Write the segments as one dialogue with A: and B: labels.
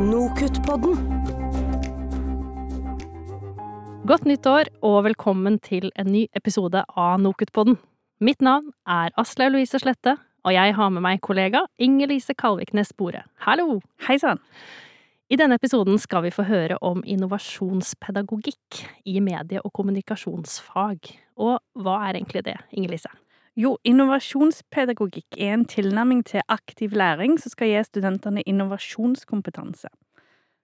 A: Nokutt-podden.
B: Godt nytt år og velkommen til en ny episode av Nokutt-podden. Mitt navn er Aslaug Louise Slette, og jeg har med meg kollega Inger-Lise Kalviknes Bore. Hallo!
C: Hei sann.
B: I denne episoden skal vi få høre om innovasjonspedagogikk i medie- og kommunikasjonsfag. Og hva er egentlig det, Inger-Lise?
C: Jo, innovasjonspedagogikk er en tilnærming til aktiv læring som skal gi studentene innovasjonskompetanse.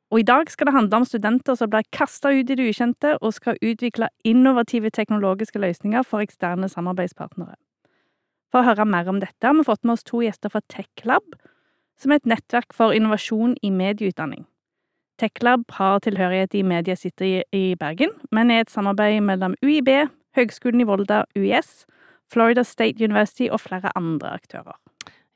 C: Og i dag skal det handle om studenter som blir kasta ut i det ukjente og skal utvikle innovative teknologiske løsninger for eksterne samarbeidspartnere. For å høre mer om dette har vi fått med oss to gjester fra TechLab, som er et nettverk for innovasjon i medieutdanning. TechLab har tilhørighet i Mediesitter i Bergen, men er et samarbeid mellom UiB, Høgskolen i Volda, UiS, Florida State University og flere andre aktører.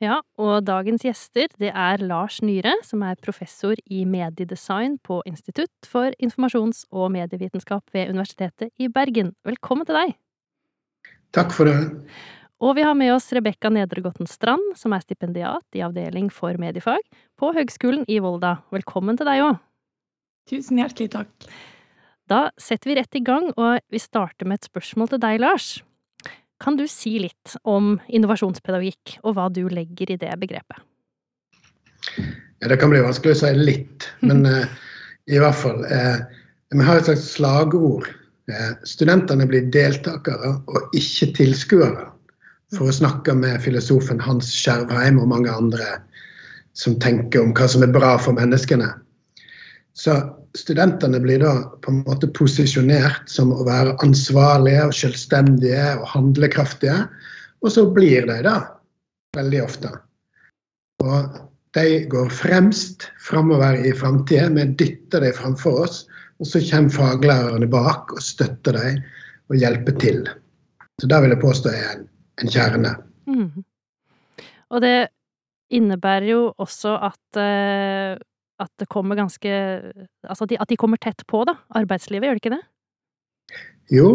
B: Ja, og dagens gjester det er Lars Nyre, som er professor i mediedesign på Institutt for informasjons- og medievitenskap ved Universitetet i Bergen. Velkommen til deg!
D: Takk for det.
B: Og vi har med oss Rebekka Nedregotten Strand, som er stipendiat i avdeling for mediefag på Høgskolen i Volda. Velkommen til deg òg!
E: Tusen hjertelig takk.
B: Da setter vi rett i gang, og vi starter med et spørsmål til deg, Lars. Kan du si litt om innovasjonspedagogikk, og hva du legger i det begrepet?
D: Ja, det kan bli vanskelig å si litt, men uh, i hvert fall uh, Vi har et slags slagord. Uh, studentene blir deltakere og ikke tilskuere. For å snakke med filosofen Hans Skjervheim og mange andre som tenker om hva som er bra for menneskene. Så studentene blir da på en måte posisjonert som å være ansvarlige og selvstendige og handlekraftige. Og så blir de det, veldig ofte. Og de går fremst framover i framtida. Vi dytter dem framfor oss. Og så kommer faglærerne bak og støtter dem og hjelper til. Så det vil jeg påstå er en, en kjerne.
B: Mm. Og det innebærer jo også at uh at det kommer ganske Altså at de, at de, kommer tett på, da. Arbeidslivet, gjør det ikke det?
D: Jo,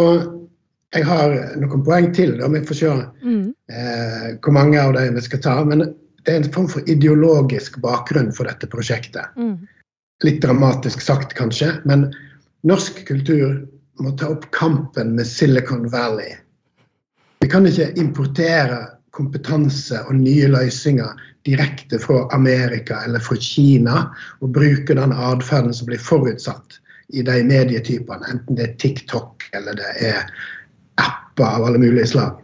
D: og jeg har noen poeng til, da. Vi får se mm. eh, hvor mange av dem vi skal ta. Men det er en form for ideologisk bakgrunn for dette prosjektet. Mm. Litt dramatisk sagt, kanskje, men norsk kultur må ta opp kampen med Silicon Valley. Vi kan ikke importere kompetanse og nye løsninger direkte fra Amerika eller fra Kina, og bruke den atferden som blir forutsatt i de medietypene, enten det er TikTok eller det er apper av alle mulige slag.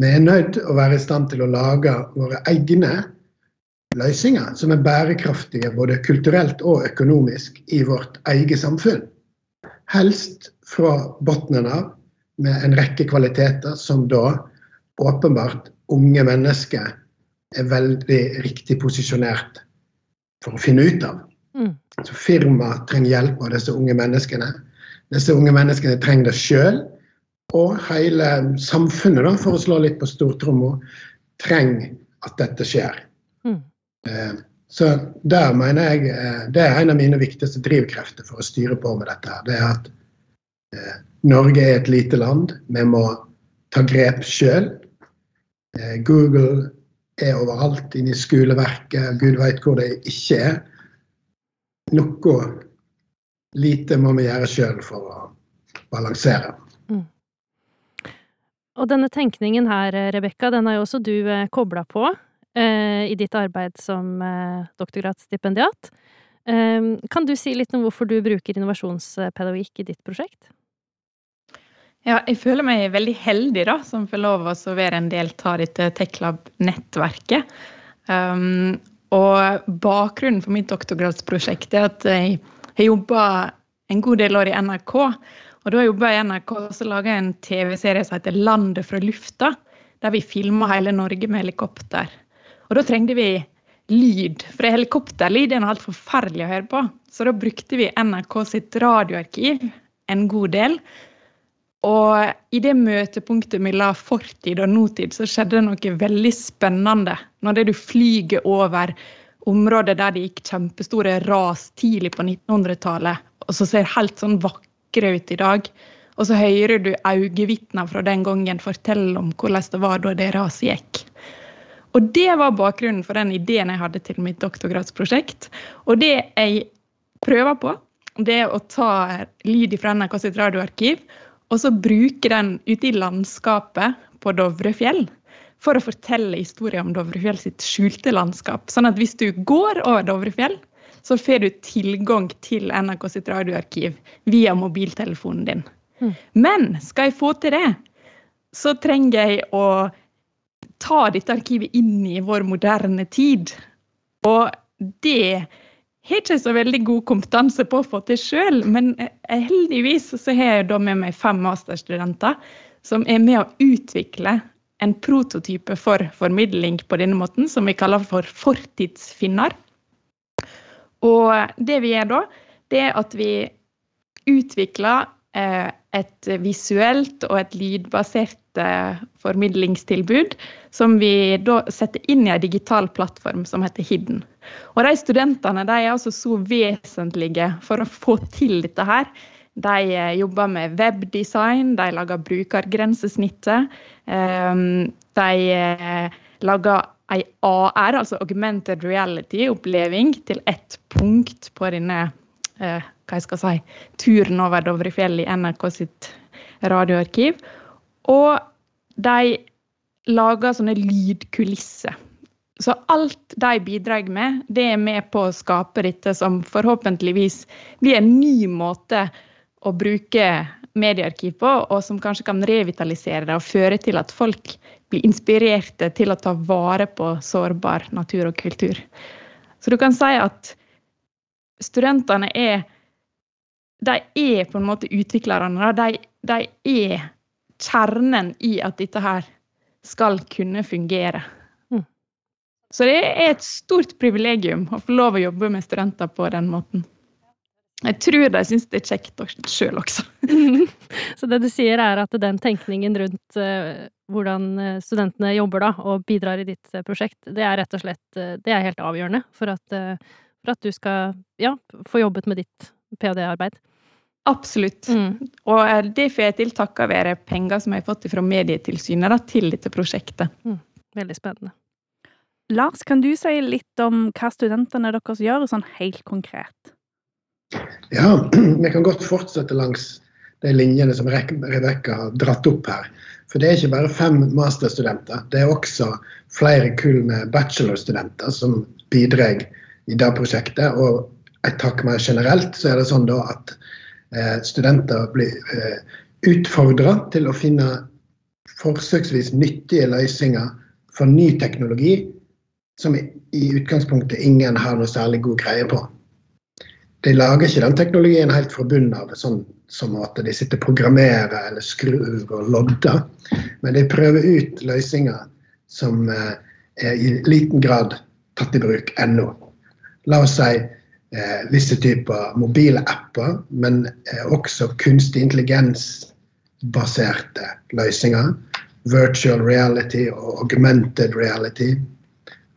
D: Vi er nødt til å være i stand til å lage våre egne løsninger som er bærekraftige både kulturelt og økonomisk i vårt eget samfunn. Helst fra bunnen av, med en rekke kvaliteter som da åpenbart unge mennesker er veldig riktig posisjonert for å finne ut av. Mm. Så Firmaet trenger hjelp av disse unge menneskene. Disse unge menneskene trenger det sjøl. Og hele samfunnet, da, for å slå litt på stortromma, trenger at dette skjer. Mm. Eh, så der mener jeg eh, Det er en av mine viktigste drivkrefter for å styre på med dette. her, Det er at eh, Norge er et lite land. Vi må ta grep sjøl. Google er overalt, inne i skoleverket, gud veit hvor det ikke er. Noe lite må vi gjøre sjøl for å balansere. Mm.
B: Og denne tenkningen her, Rebekka, den har jo også du eh, kobla på eh, i ditt arbeid som eh, doktorgradsstipendiat. Eh, kan du si litt om hvorfor du bruker innovasjonspedagogikk i ditt prosjekt?
E: Ja, jeg føler meg veldig heldig da, som får lov å være en del av dette TechLab-nettverket. Um, og bakgrunnen for mitt doktorgradsprosjekt er at jeg har jobba en god del år i NRK. Og da jeg jobba i NRK, så laga en TV-serie som heter 'Landet fra lufta', der vi filma hele Norge med helikopter. Og da trengte vi lyd, for helikopterlyd er noe helt forferdelig å høre på. Så da brukte vi NRK sitt radioarkiv en god del og i det møtepunktet mellom fortid og nåtid så skjedde det noe veldig spennende. Når det du flyger over områder der det gikk kjempestore ras tidlig på 1900-tallet, og så ser helt sånn vakre ut i dag. Og så hører du øyevitner fra den gangen fortelle om hvordan det var da det raset gikk. Og det var bakgrunnen for den ideen jeg hadde til mitt doktorgradsprosjekt. Og det jeg prøver på, det er å ta lyd fra NRK sitt radioarkiv, og så bruke den ute i landskapet på Dovrefjell. For å fortelle historien om Dovrefjell sitt skjulte landskap. Sånn at hvis du går over Dovrefjell, så får du tilgang til NRK sitt radioarkiv via mobiltelefonen din. Mm. Men skal jeg få til det, så trenger jeg å ta dette arkivet inn i vår moderne tid. Og det har ikke så veldig god kompetanse på å få til sjøl, men heldigvis så har jeg da med meg fem masterstudenter som er med å utvikle en prototype for formidling på denne måten, som vi kaller for fortidsfinner. Og det vi gjør da, det er at vi utvikler eh, et visuelt og et lydbasert eh, formidlingstilbud som vi da setter inn i en digital plattform som heter Hidden. Og de Studentene de er altså så vesentlige for å få til dette her. De eh, jobber med webdesign, de lager brukergrensesnittet. Ehm, de eh, lager ei AR, altså augmented reality-oppleving, til ett punkt på denne hva jeg skal si, turen over Dovrefjell i NRK sitt radioarkiv. Og de lager sånne lydkulisser. Så alt de bidrar med, det er med på å skape dette som forhåpentligvis blir en ny måte å bruke mediearkiv på, og som kanskje kan revitalisere det og føre til at folk blir inspirerte til å ta vare på sårbar natur og kultur. Så du kan si at studentene er de er på en måte utviklerne. De, de, er kjernen i at dette her skal kunne fungere. Så det er et stort privilegium å få lov å jobbe med studenter på den måten. Jeg tror de syns det er kjekt sjøl også.
B: Så det du sier er at den tenkningen rundt uh, hvordan eh, studentene jobber da, og bidrar i ditt uh, prosjekt, det er rett og slett det er helt avgjørende for at, for at du skal ja, få jobbet med ditt ph.d.-arbeid.
E: Absolutt. Mm. Og eh, det får jeg til takket være penger som jeg har fått fra Medietilsynet da, til dette prosjektet. Mm.
B: Veldig spennende.
C: Lars, kan du si litt om hva studentene deres gjør, sånn helt konkret?
D: Ja, vi kan godt fortsette langs de linjene som Rebekka har dratt opp her. For det er ikke bare fem masterstudenter, det er også flere kull med bachelorstudenter som bidrar i det prosjektet. Og jeg takker meg generelt, så er det sånn da at Eh, studenter blir eh, utfordra til å finne forsøksvis nyttige løsninger for ny teknologi som i utgangspunktet ingen har noe særlig god greie på. De lager ikke den teknologien helt fra bunnen av, sånn som at de sitter og programmerer eller skrur og lodder. Men de prøver ut løsninger som eh, er i liten grad tatt i bruk ennå. La oss si eh, visse typer mobile apper, men eh, også kunstig intelligens-baserte løsninger. Virtual reality og augmented reality.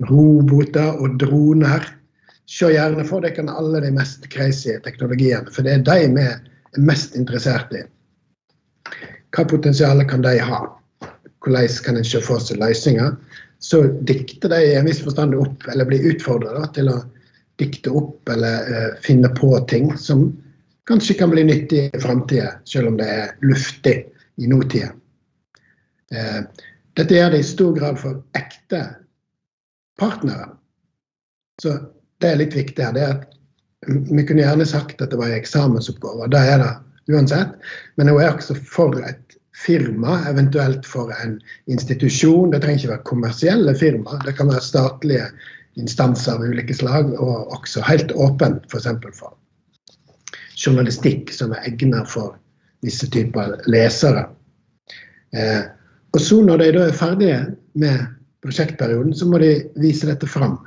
D: Roboter og droner. Se gjerne for dere alle de mest crazy teknologiene, for det er de vi er mest interessert i. Hva potensial kan de ha? Hvordan kan en se for seg løsninger? Så dikter de i en viss forstand opp, eller blir utfordra til å dikte opp eller uh, finne på ting som kanskje kan bli nyttig i framtida, selv om det er luftig i nåtida. Uh, dette gjør det i stor grad for ekte partnere. Så det er litt viktig her. er Vi kunne gjerne sagt at det var en eksamensoppgave, det er det uansett. Men det er også for et firma, eventuelt for en institusjon. Det trenger ikke være kommersielle firma, det kan være statlige instanser av ulike slag, og også helt åpent f.eks. For, for journalistikk som er egnet for visse typer lesere. Eh, og så når de da er ferdige med prosjektperioden, så må de vise dette fram.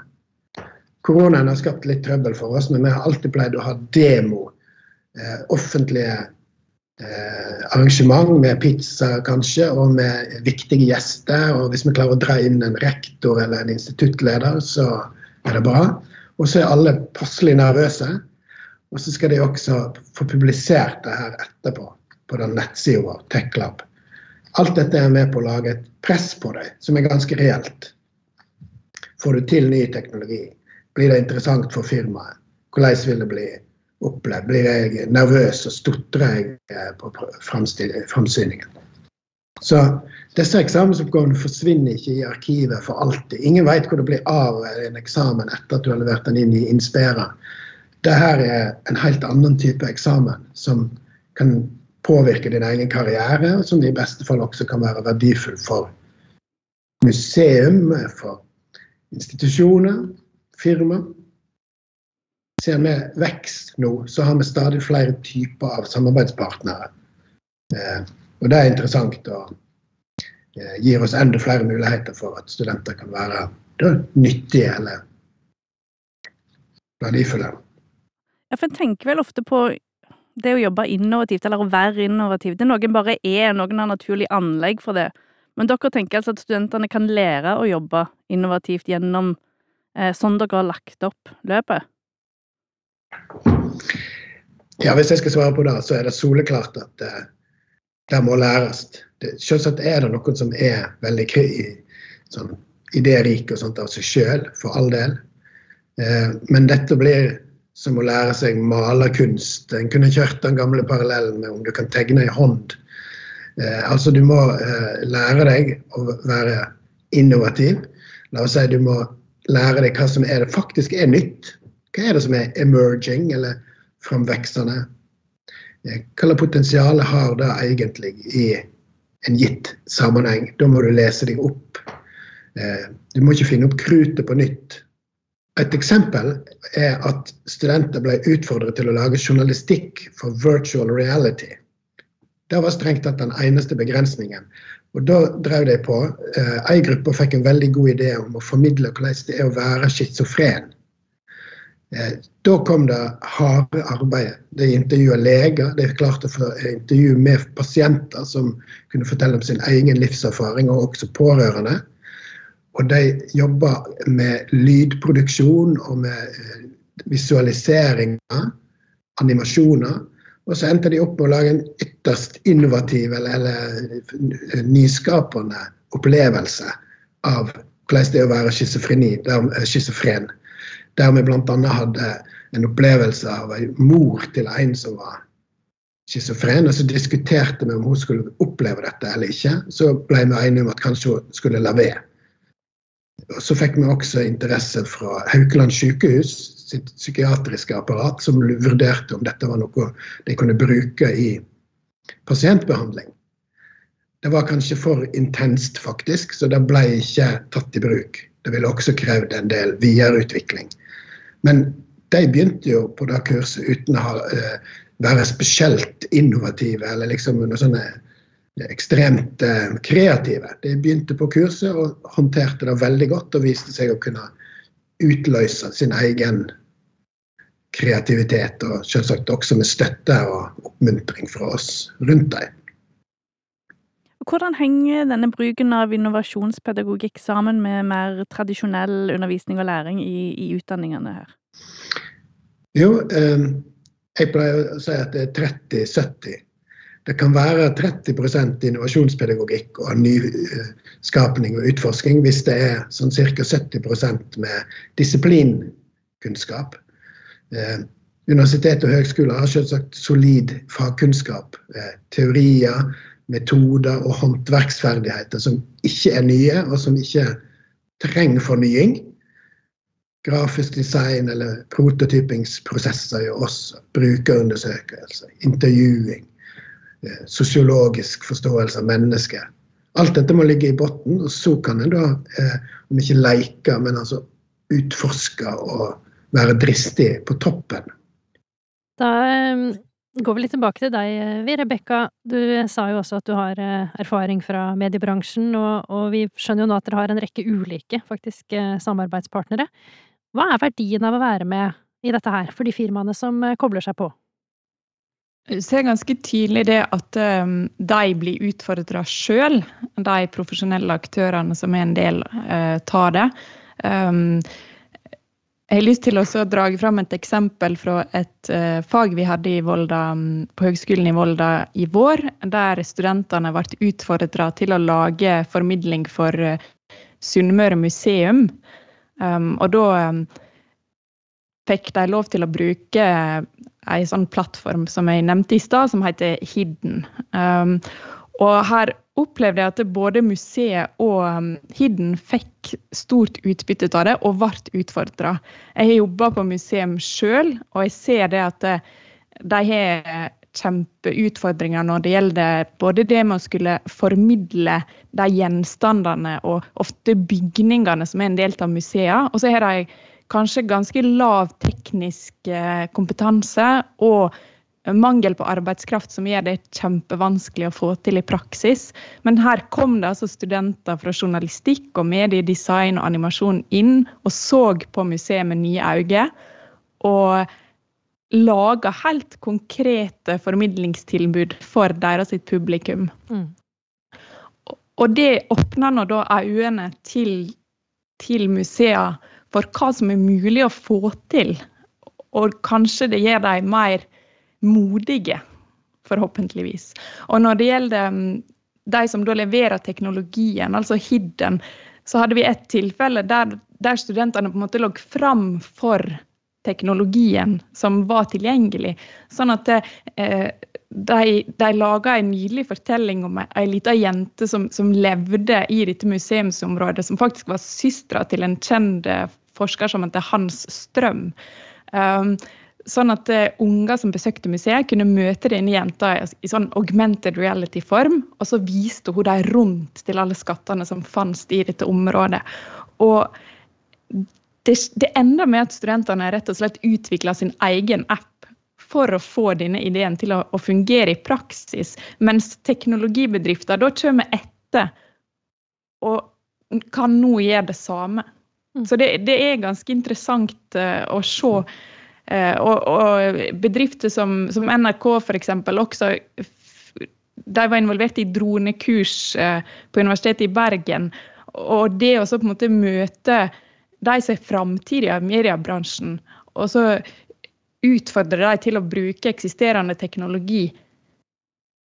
D: Koronaen har skapt litt trøbbel for oss, men vi har alltid pleid å ha demo. Eh, offentlige eh, arrangement med pizza kanskje, og med viktige gjester. Og hvis vi klarer å dra inn en rektor eller en instituttleder, så er det bra. Og så er alle passelig nervøse. Og så skal de også få publisert det her etterpå på den nettsida vår, TechLab. Alt dette er med på å lage et press på deg som er ganske reelt. får du til ny teknologi? Blir det interessant for firmaet? Hvordan vil det bli opplevd? Blir jeg nervøs og stotrer eh, på framsyningen? Så disse eksamensoppgavene forsvinner ikke i arkivet for alltid. Ingen vet hvor det blir av en eksamen etter at du har levert den inn i Inspera. Dette er en helt annen type eksamen som kan påvirke din egen karriere, som i beste fall også kan være verdifull for museum, for institusjoner, firma. Ser vi vekst nå, så har vi stadig flere typer av samarbeidspartnere. Eh, og det er interessant og eh, gir oss enda flere muligheter for at studenter kan være da, nyttige eller verdifulle.
C: Ja, for En tenker vel ofte på det å jobbe innovativt, eller å være innovativ. Det er noen bare er, noen har naturlig anlegg for det. Men dere tenker altså at studentene kan lære å jobbe innovativt gjennom eh, sånn dere har lagt opp løpet?
D: Ja, hvis jeg skal svare på det, så er det soleklart at eh, det må læres. Det, selvsagt er det noen som er veldig sånn, idérike og sånt av seg sjøl, for all del. Eh, men dette blir som å lære seg malerkunst. En kunne kjørt den gamle parallellen med om du kan tegne i hånd. Eh, altså du må eh, lære deg å være innovativ. La oss si du må lære deg hva som er det faktisk er nytt. Hva er det som er emerging eller framveksende? Eh, hva slags potensial har det egentlig i en gitt sammenheng? Da må du lese deg opp. Eh, du må ikke finne opp krutet på nytt. Et eksempel er at studenter ble utfordret til å lage journalistikk for virtual reality. Det var strengt tatt den eneste begrensningen. Og Da drev de på. Ei en gruppe fikk en veldig god idé om å formidle hvordan det er å være schizofren. Eh, da kom det harde arbeid. De intervjua leger. De klarte å få intervju med pasienter som kunne fortelle om sin egen livserfaring, og også pårørende. Og de jobber med lydproduksjon og med eh, visualiseringer, animasjoner. Og så endte de opp med å lage en ytterst innovativ eller, eh, nyskapende opplevelse av hvordan det er å være schizofreni, der, eh, schizofren. Der vi bl.a. hadde en opplevelse av en mor til en som var schizofren. Og så diskuterte vi om hun skulle oppleve dette eller ikke. Så ble vi enige om at kanskje hun skulle la være. Så fikk vi også interesse fra Haukeland sykehus sitt psykiatriske apparat, som vurderte om dette var noe de kunne bruke i pasientbehandling. Det var kanskje for intenst, faktisk, så det ble ikke tatt i bruk. Det ville også krevd en del videreutvikling. Men de begynte jo på det kurset uten å ha, uh, være spesielt innovative eller liksom noe sånne ekstremt eh, kreative. De begynte på kurset og håndterte det veldig godt og viste seg å kunne utløse sin egen kreativitet, og selvsagt også med støtte og oppmuntring fra oss rundt dem.
C: Hvordan henger denne bruken av innovasjonspedagogikk sammen med mer tradisjonell undervisning og læring i, i utdanningene her?
D: Jo, eh, jeg pleier å si at det er 30-70 det kan være 30% innovasjonspedagogikk og nyskapning og utforsking hvis det er sånn ca. 70% med disiplinkunnskap. Eh, universitet og høgskoler har selvsagt solid fagkunnskap. Eh, teorier, metoder og håndverksferdigheter som ikke er nye, og som ikke trenger fornying. Grafisk design eller prototypingsprosesser gjør også brukerundersøkelser, intervjuing sosiologisk forståelse av mennesket. Alt dette må ligge i bunnen, og så kan en da, eh, om ikke leke, men altså utforske og være dristig på toppen.
B: Da eh, går vi litt tilbake til deg, vi. Rebekka, du sa jo også at du har erfaring fra mediebransjen, og, og, vi skjønner jo nå at dere har en rekke ulike faktisk samarbeidspartnere. Hva er verdien av å være med i dette her, for de firmaene som kobler seg på?
E: Ser ganske tydelig det at um, de blir utfordra sjøl, de profesjonelle aktørene som er en del uh, av det. Um, jeg har lyst til å dra fram et eksempel fra et uh, fag vi hadde Volda, på Høgskolen i Volda i vår, der studentene ble utfordra til å lage formidling for uh, Sunnmøre museum. Um, og da fikk de lov til å bruke ei sånn plattform som jeg nevnte i stad, som heter Hidden. Um, og her opplevde jeg at både museet og um, Hidden fikk stort utbytte av det, og ble utfordra. Jeg har jobba på museum sjøl, og jeg ser det at eh, de har kjempeutfordringer når det gjelder både det med å skulle formidle de gjenstandene og ofte bygningene som er en del av museene, og så har de kanskje ganske lav teknisk eh, kompetanse og mangel på arbeidskraft som gjør det kjempevanskelig å få til i praksis. Men her kom det altså studenter fra journalistikk og mediedesign og animasjon inn og så på museet med nye øyne. Og laga helt konkrete formidlingstilbud for deres publikum. Mm. Og det åpner nå da øynene til, til museer for hva som er mulig å få til. Og kanskje det gjør dem mer modige, forhåpentligvis. Og når det gjelder mm, de som da leverer teknologien, altså Hidden, så hadde vi et tilfelle der, der studentene på en måte lå fram for teknologien som var tilgjengelig. Sånn at eh, de, de laga en nydelig fortelling om ei, ei lita jente som, som, levde i dette museumsområdet, som faktisk var søstera til en kjent forsker som heter Hans Strøm. Um, sånn at uh, unger som besøkte museet, kunne møte denne jenta i, i sånn augmented reality-form, og så viste hun dem rundt til alle skattene som fantes i dette området. Og det, det ender med at studentene rett og slett utvikler sin egen app for å få denne ideen til å, å fungere i praksis, mens teknologibedrifter da kommer etter og kan nå gjøre det samme. Mm. Så det, det, er ganske interessant uh, å se. Uh, og, og, bedrifter som, som NRK f.eks. også de var involvert i dronekurs uh, på Universitetet i Bergen. Og det å på en måte møte de som er framtida i mediebransjen, og så utfordre dem til å bruke eksisterende teknologi,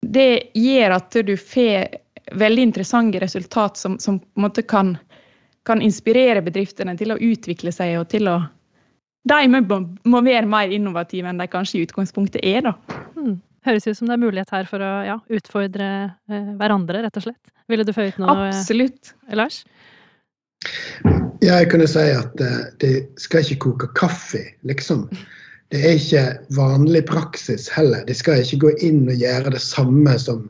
E: det gjør at du får veldig interessante resultat som, som på en måte kan kan inspirere bedriftene til å utvikle seg og til å De må, må være mer innovative enn de kanskje i utgangspunktet er, da.
B: Hmm. Høres ut som det er mulighet her for å ja, utfordre eh, hverandre, rett og slett. Ville du føyet noe,
E: eh, Absolutt.
B: Eh, Lars?
D: Ja, jeg kunne si at eh, det skal ikke koke kaffe, liksom. Det er ikke vanlig praksis heller. De skal ikke gå inn og gjøre det samme som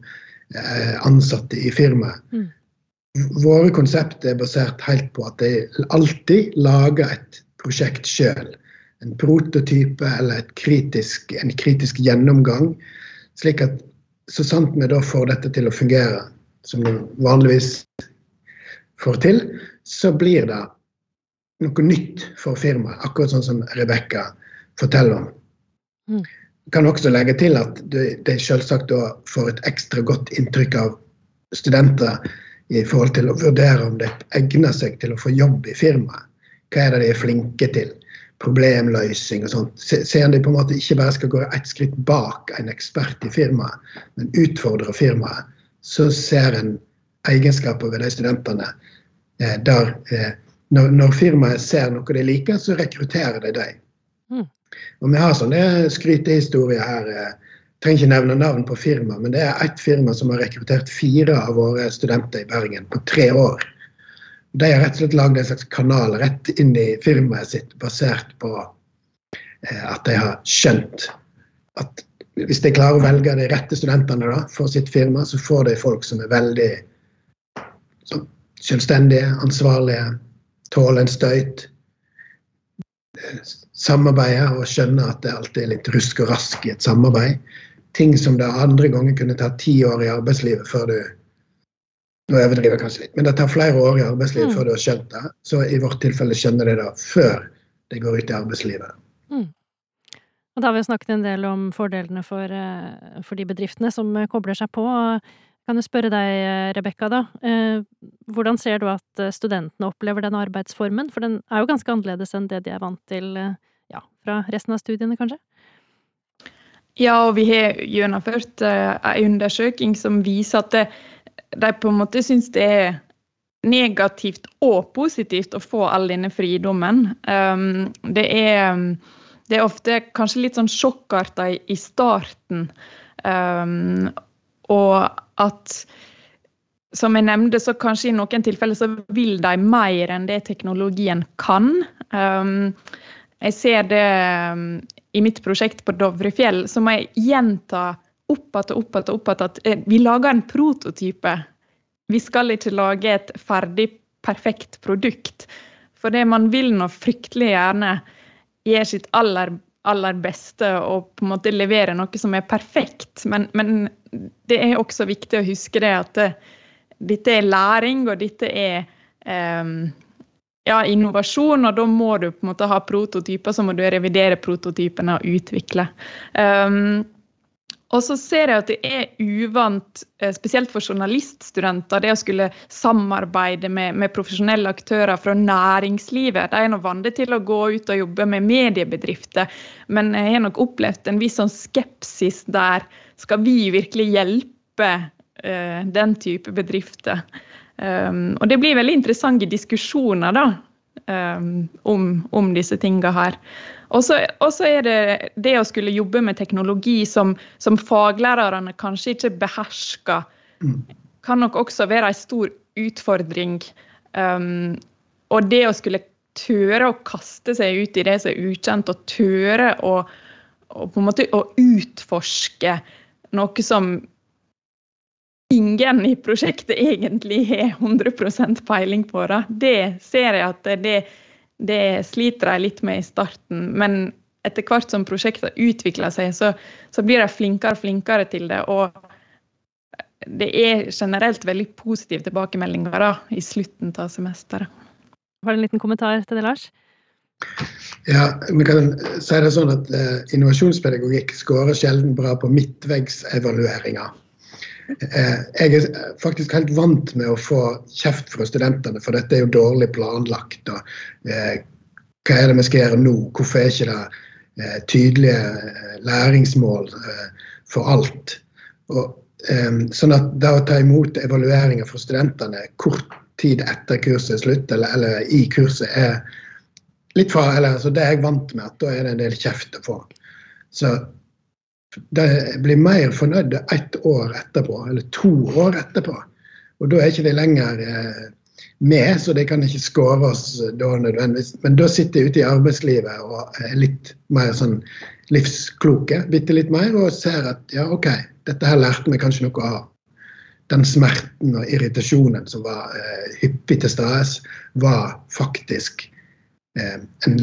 D: eh, ansatte i firmaet. Mm. Våre konsepter er basert helt på at de alltid lager et prosjekt sjøl. En prototype eller kritisk, en kritisk gjennomgang. Slik at så sant vi da får dette til å fungere, som vi vanligvis får til, så blir det noe nytt for firmaet. Akkurat sånn som Rebekka forteller om. Mm. Kan også legge til at det, selvsagt da får et ekstra godt inntrykk av studenter i forhold til å vurdere om det egner seg til å få jobb i firmaet. Hva er det de er flinke til? Problemløsning og sånt. Ser en de på en måte ikke bare skal gå et skritt bak en ekspert i firmaet, men utfordre firmaet, så ser en egenskaper ved de studentene eh, der eh, når, når, firmaet ser noe de liker, så rekrutterer de dem. Mm. Og vi har sånne skrytehistorier her. Jeg trenger ikke nevne navn på firma, men det er ett firma som har rekruttert fire av våre studenter i Bergen på tre år. De har rett og slett lagd en slags kanal rett inn i firmaet sitt, basert på eh, at de har skjønt at hvis de klarer å velge de rette studentene da, for sitt firma, så får de folk som er veldig som, selvstendige, ansvarlige, tåler en støyt, Samarbeide og skjønne at det alltid er litt rusk og rask i et samarbeid ting som det andre ganger kunne ta ti år i arbeidslivet før du Nå overdriver jeg kanskje litt, men det tar flere år i arbeidslivet mm. før du har skjønt det. Så i vårt tilfelle skjønner de det før de går ut i arbeidslivet. Mm.
B: Og da har vi snakket en del om fordelene for, eh, for de bedriftene som kobler seg på. Kan jeg spørre deg, Rebekka, da. Eh, hvordan ser du at studentene opplever denne arbeidsformen? For den er jo ganske annerledes enn det de er vant til eh, ja, fra resten av studiene, kanskje?
E: Ja, og vi har gjennomført en undersøking som viser at de på en måte syns det er negativt og positivt å få all denne fridommen. Um, det, er, det, er, ofte kanskje litt sånn sjokkarta i, starten. Um, og at som jeg nevnte, så kanskje i noen tilfeller så vil de mer enn det teknologien kan. Um, jeg ser det um, i mitt prosjekt på Dovrefjell, så må jeg gjenta opp igjen og opp igjen opp at eh, vi lager en prototype vi skal ikke lage et ferdig, perfekt produkt. For det man vil nå fryktelig gjerne gjør sitt aller, aller beste og på en måte levere noe som er perfekt. Men, men det er også viktig å huske det at det, dette er læring, og dette er um, ja, innovasjon, og da må du på en måte ha prototyper, så må du revidere prototypene og utvikle. Um, og så ser jeg at det er uvant, eh, spesielt for journaliststudenter, det å skulle samarbeide med, med profesjonelle aktører fra næringslivet. De er nå vant til å gå ut og jobbe med mediebedrifter, men jeg har nok opplevd en viss sånn skepsis der. Skal vi virkelig hjelpe uh, den type bedrifter? Um, og det blir veldig interessante diskusjoner da, um, om, om disse tinga her. Og så er det det å skulle jobbe med teknologi som, som faglærerne kanskje ikke behersker, mm. kan nok også være en stor utfordring. Um, og det å skulle tøre å kaste seg ut i det som er ukjent, og tøre å, å, på en måte, å utforske noe som ingen i prosjektet egentlig har 100 peiling på. Det. det ser jeg at det, det sliter de litt med i starten. Men etter hvert som prosjektet utvikler seg, så, så, blir de flinkere og flinkere til det. Og det er generelt veldig positive tilbakemeldinger da, i slutten av semesteret.
B: Har du en liten kommentar til det, Lars?
D: Ja, vi kan si det sånn at eh, Innovasjonspedagogikk skårer sjelden bra på midtvegsevalueringer. Eh, jeg er faktisk helt vant med å få kjeft fra studentene, for dette er jo dårlig planlagt. Og, eh, hva er det vi skal gjøre nå? Hvorfor er ikke det eh, tydelige læringsmål for alt? Og, sånn at det å ta imot evalueringer fra studentene kort tid etter kurset er slutt, eller, eller i kurset, er litt fra, eller, altså det er jeg vant med at da er det en del kjeft å få. Så de blir mer fornøyde ett år etterpå, eller to år etterpå. Og da er ikke de lenger eh, med, så de kan ikke skåre oss da nødvendigvis. Men da sitter de ute i arbeidslivet og er litt mer sånn livskloke, bitte litt mer, og ser at ja, OK, dette her lærte vi kanskje noe av. Den smerten og irritasjonen som var eh, hyppig til stede, var faktisk eh, en,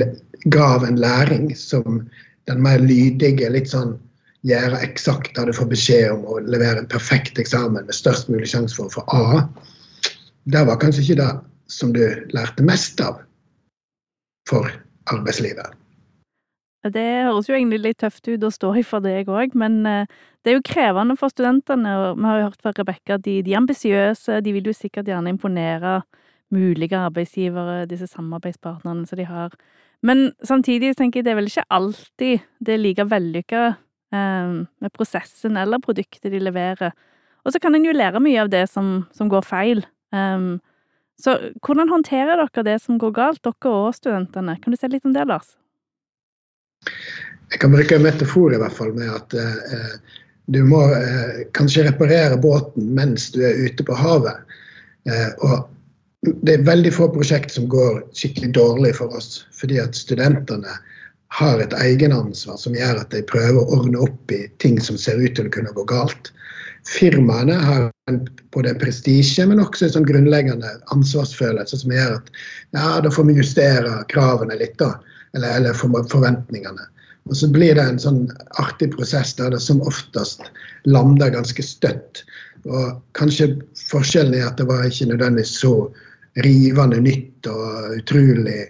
D: gav en læring som den mer lydige, litt sånn gjøre eksakt det du får beskjed om å levere en perfekt eksamen med størst mulig sjanse for å få A, det var kanskje ikke det som du lærte mest av for arbeidslivet.
C: Det høres jo egentlig litt tøft ut å stå i for deg òg, men eh, det er jo krevende for studentene. og Vi har jo hørt fra Rebekka at de, de er ambisiøse, de vil jo sikkert gjerne imponere mulige arbeidsgivere, disse samarbeidspartnerne som de har. Men samtidig tenker jeg det er vel ikke alltid det er like vellykka med prosessen eller produktet de leverer. Og så kan en jo lære mye av det som, som går feil. Um, så hvordan håndterer dere det som går galt, dere og studentene? Kan du si litt om det, Lars?
D: Jeg kan bruke en metafor i hvert fall med at eh, du må eh, kanskje reparere båten mens du er ute på havet. Eh, og det er veldig få prosjekt som går skikkelig dårlig for oss, fordi at studentene har et egenansvar som gjør at de prøver å ordne opp i ting som ser ut til å kunne gå galt. Firmaene har både en prestisje, men også en sånn grunnleggende ansvarsfølelse som gjør at ja, da får vi justere kravene litt, da. Eller, eller forventningene. Og så blir det en sånn artig prosess der det som oftest lander ganske støtt. Og kanskje forskjellen er at det var ikke nødvendigvis så rivende nytt og utrolig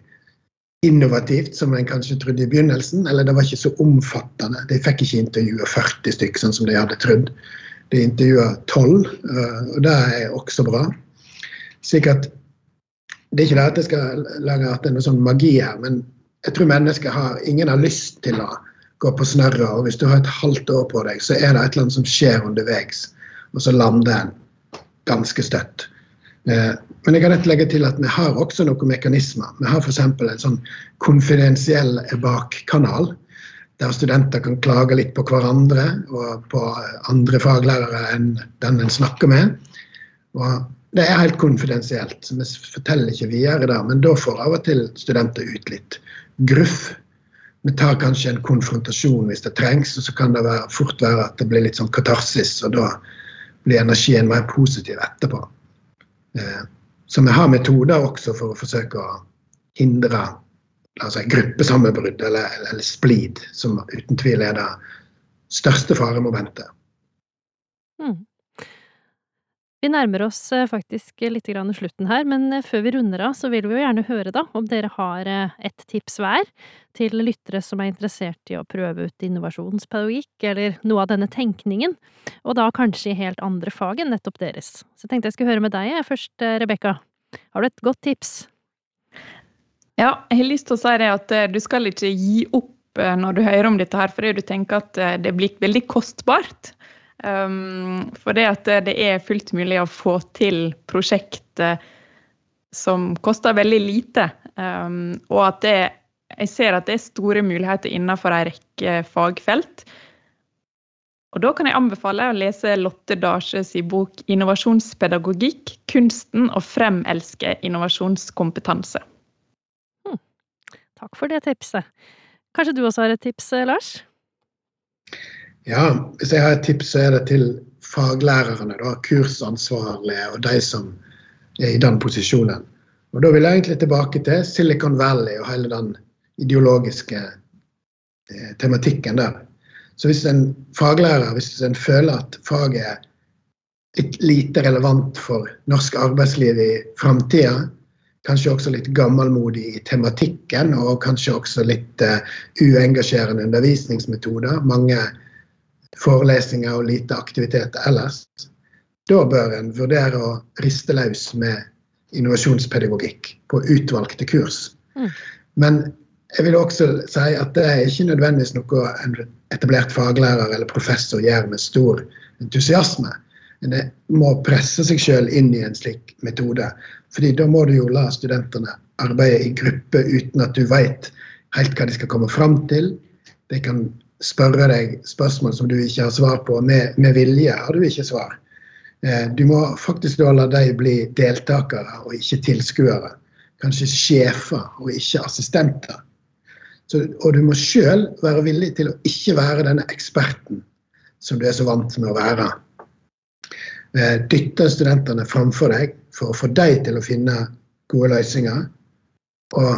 D: innovativt som en kanskje trodde i begynnelsen, eller det var ikke så omfattende. De fikk ikke intervjue 40 stykker, sånn som de hadde trodd. De intervjua 12, eh, og det er også bra. Slik at Det er ikke det at jeg skal lage at det er noe sånn magi her, men jeg tror mennesker har Ingen har lyst til å gå på snørra, og hvis du har et halvt år på deg, så er det et eller annet som skjer underveis, og så lander en ganske støtt. Eh, men jeg kan rett legge til at vi har også noen mekanismer. Vi har f.eks. en sånn konfidensiell bakkanal, der studenter kan klage litt på hverandre og på andre faglærere enn den en snakker med. Og det er helt konfidensielt, vi forteller ikke videre der. Men da får av og til studenter ut litt gruff. Vi tar kanskje en konfrontasjon hvis det trengs, og så kan det være, fort være at det blir litt sånn katarsis, og da blir energien mer positiv etterpå. Så vi har metoder også for å forsøke å hindre altså gruppesammenbrudd eller, eller, splid, som uten tvil er det største faremomentet. Mm.
B: Vi nærmer oss eh, faktisk litt slutten her, men eh, før vi runder av, så vil vi jo gjerne høre da om dere har et tips hver til lyttere som er interessert i å prøve ut innovasjonspedagogikk eller noe av denne tenkningen, og da kanskje i helt andre fag enn nettopp deres. Så jeg tenkte jeg skulle høre med deg først, eh, Rebekka. Har du et godt tips?
E: Ja, jeg har lyst til å si det at eh, du skal ikke gi opp eh, når du hører om dette her, fordi du tenker at det blir veldig kostbart. Um, for det at det er fullt mulig å få til prosjekt som koster veldig lite. Um, og at det, jeg ser at det er store muligheter innenfor en rekke fagfelt. Og Da kan jeg anbefale å lese Lotte Dasjes bok 'Innovasjonspedagogikk kunsten å fremelske innovasjonskompetanse'.
B: Hm. Takk for det tipset. Kanskje du også har et tips, Lars?
D: Ja, hvis jeg har et tips, så er det til faglærerne, da, kursansvarlige og de som er i den posisjonen. Og Da vil jeg egentlig tilbake til Silicon Valley og hele den ideologiske eh, tematikken der. Så hvis en faglærer hvis en føler at faget er litt lite relevant for norsk arbeidsliv i framtida, kanskje også litt gammelmodig i tematikken og kanskje også litt eh, uengasjerende undervisningsmetoder, mange forelesninger og lite aktivitet ellers, da bør en vurdere å riste løs med innovasjonspedagogikk på utvalgte kurs. Mm. Men jeg vil også si at det er ikke nødvendigvis noe en etablert faglærer eller professor gjør med stor entusiasme. En må presse seg sjøl inn i en slik metode. fordi da må du jo la studentene arbeide i gruppe uten at du veit helt hva de skal komme fram til. De kan spørre deg spørsmål som du ikke har svar på. Med, med vilje har du ikke svar. Eh, du må faktisk da la dem bli deltakere og ikke tilskuere. Kanskje sjefer og ikke assistenter. Så, og du må sjøl være villig til å ikke være denne eksperten som du er så vant med å være. Eh, dytte studentene framfor deg for å få deg til å finne gode løsninger. Og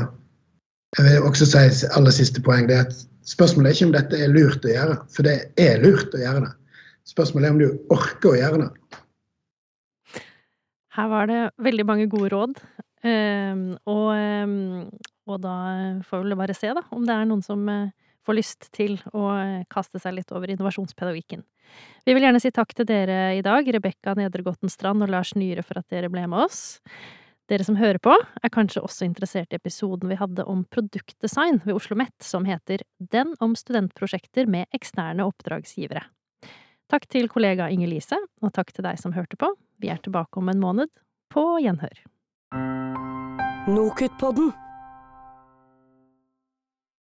D: jeg vil også si aller siste poeng, det er at spørsmålet er ikke om dette er lurt å gjøre, for det er lurt å gjøre det. Spørsmålet er om du orker å gjøre det.
B: Her var det veldig mange gode råd. Um, og um, og da får vi bare se, da, om det er noen som eh, får lyst til å eh, kaste seg litt over innovasjonspedagogikken. Vi vil gjerne si takk til dere i dag, Rebekka Nedregotten Strand og Lars Nyhre for at dere ble med oss. Dere som hører på, er kanskje også interessert i episoden vi hadde om produktdesign ved Oslo OsloMet, som heter Den om studentprosjekter med eksterne oppdragsgivere. Takk til kollega Inger Lise, og takk til deg som hørte på. Vi er tilbake om en måned. På gjenhør. Nokutpodden